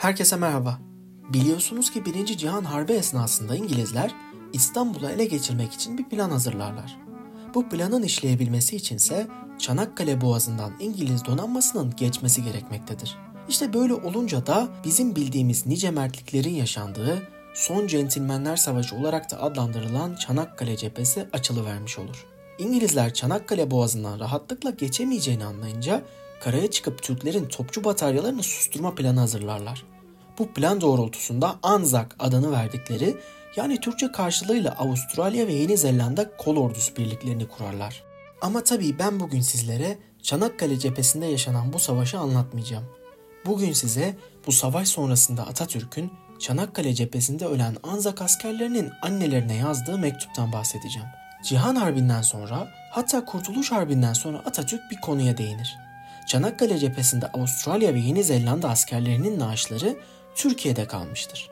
Herkese merhaba. Biliyorsunuz ki 1. Cihan Harbi esnasında İngilizler İstanbul'u ele geçirmek için bir plan hazırlarlar. Bu planın işleyebilmesi içinse Çanakkale Boğazı'ndan İngiliz donanmasının geçmesi gerekmektedir. İşte böyle olunca da bizim bildiğimiz nice mertliklerin yaşandığı Son Centilmenler Savaşı olarak da adlandırılan Çanakkale cephesi açılıvermiş olur. İngilizler Çanakkale Boğazı'ndan rahatlıkla geçemeyeceğini anlayınca karaya çıkıp Türklerin topçu bataryalarını susturma planı hazırlarlar. Bu plan doğrultusunda Anzak adını verdikleri yani Türkçe karşılığıyla Avustralya ve Yeni Zelanda kol ordusu birliklerini kurarlar. Ama tabii ben bugün sizlere Çanakkale cephesinde yaşanan bu savaşı anlatmayacağım. Bugün size bu savaş sonrasında Atatürk'ün Çanakkale cephesinde ölen Anzak askerlerinin annelerine yazdığı mektuptan bahsedeceğim. Cihan Harbi'nden sonra hatta Kurtuluş Harbi'nden sonra Atatürk bir konuya değinir. Çanakkale cephesinde Avustralya ve Yeni Zelanda askerlerinin naaşları Türkiye'de kalmıştır.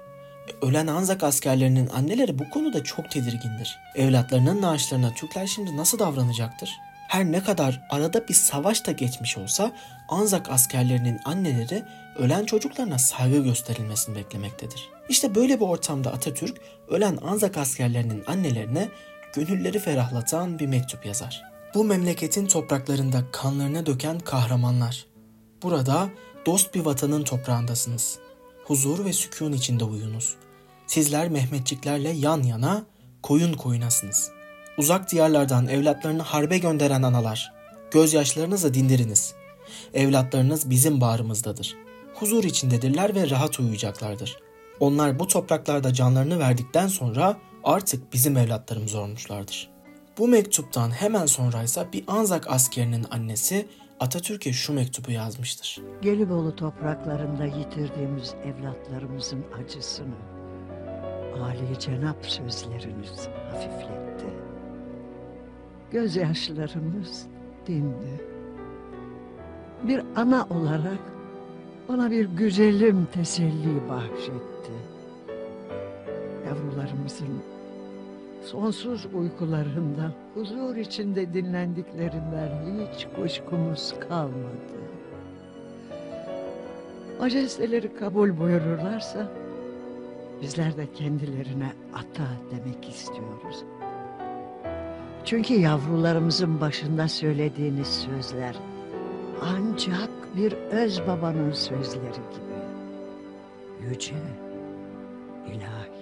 Ölen Anzak askerlerinin anneleri bu konuda çok tedirgindir. Evlatlarının naaşlarına Türkler şimdi nasıl davranacaktır? Her ne kadar arada bir savaş da geçmiş olsa Anzak askerlerinin anneleri ölen çocuklarına saygı gösterilmesini beklemektedir. İşte böyle bir ortamda Atatürk ölen Anzak askerlerinin annelerine gönülleri ferahlatan bir mektup yazar. Bu memleketin topraklarında kanlarına döken kahramanlar. Burada dost bir vatanın toprağındasınız. Huzur ve sükun içinde uyunuz. Sizler Mehmetçiklerle yan yana, koyun koyunasınız. Uzak diyarlardan evlatlarını harbe gönderen analar, gözyaşlarınızı dindiriniz. Evlatlarınız bizim bağrımızdadır. Huzur içindedirler ve rahat uyuyacaklardır. Onlar bu topraklarda canlarını verdikten sonra artık bizim evlatlarımız olmuşlardır.'' Bu mektuptan hemen sonraysa bir Anzak askerinin annesi Atatürk'e şu mektubu yazmıştır. Gelibolu topraklarında yitirdiğimiz evlatlarımızın acısını Ali Cenap sözleriniz hafifletti. Gözyaşlarımız dindi. Bir ana olarak bana bir güzelim teselli bahşetti. Yavrularımızın sonsuz uykularında huzur içinde dinlendiklerinden hiç kuşkumuz kalmadı. Majesteleri kabul buyururlarsa bizler de kendilerine ata demek istiyoruz. Çünkü yavrularımızın başında söylediğiniz sözler ancak bir öz babanın sözleri gibi. Yüce, ilahi.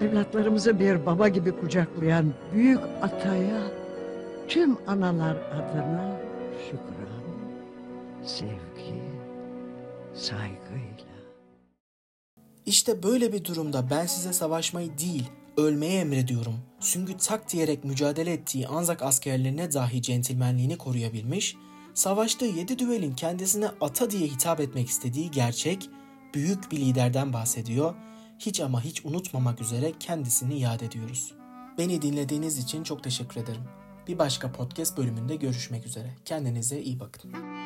Evlatlarımızı bir baba gibi kucaklayan büyük ataya tüm analar adına şükran, sevgi, saygıyla. İşte böyle bir durumda ben size savaşmayı değil, ölmeye emrediyorum. Süngü tak diyerek mücadele ettiği Anzak askerlerine dahi centilmenliğini koruyabilmiş, savaştığı yedi düelin kendisine ata diye hitap etmek istediği gerçek, büyük bir liderden bahsediyor hiç ama hiç unutmamak üzere kendisini yad ediyoruz. Beni dinlediğiniz için çok teşekkür ederim. Bir başka podcast bölümünde görüşmek üzere. Kendinize iyi bakın.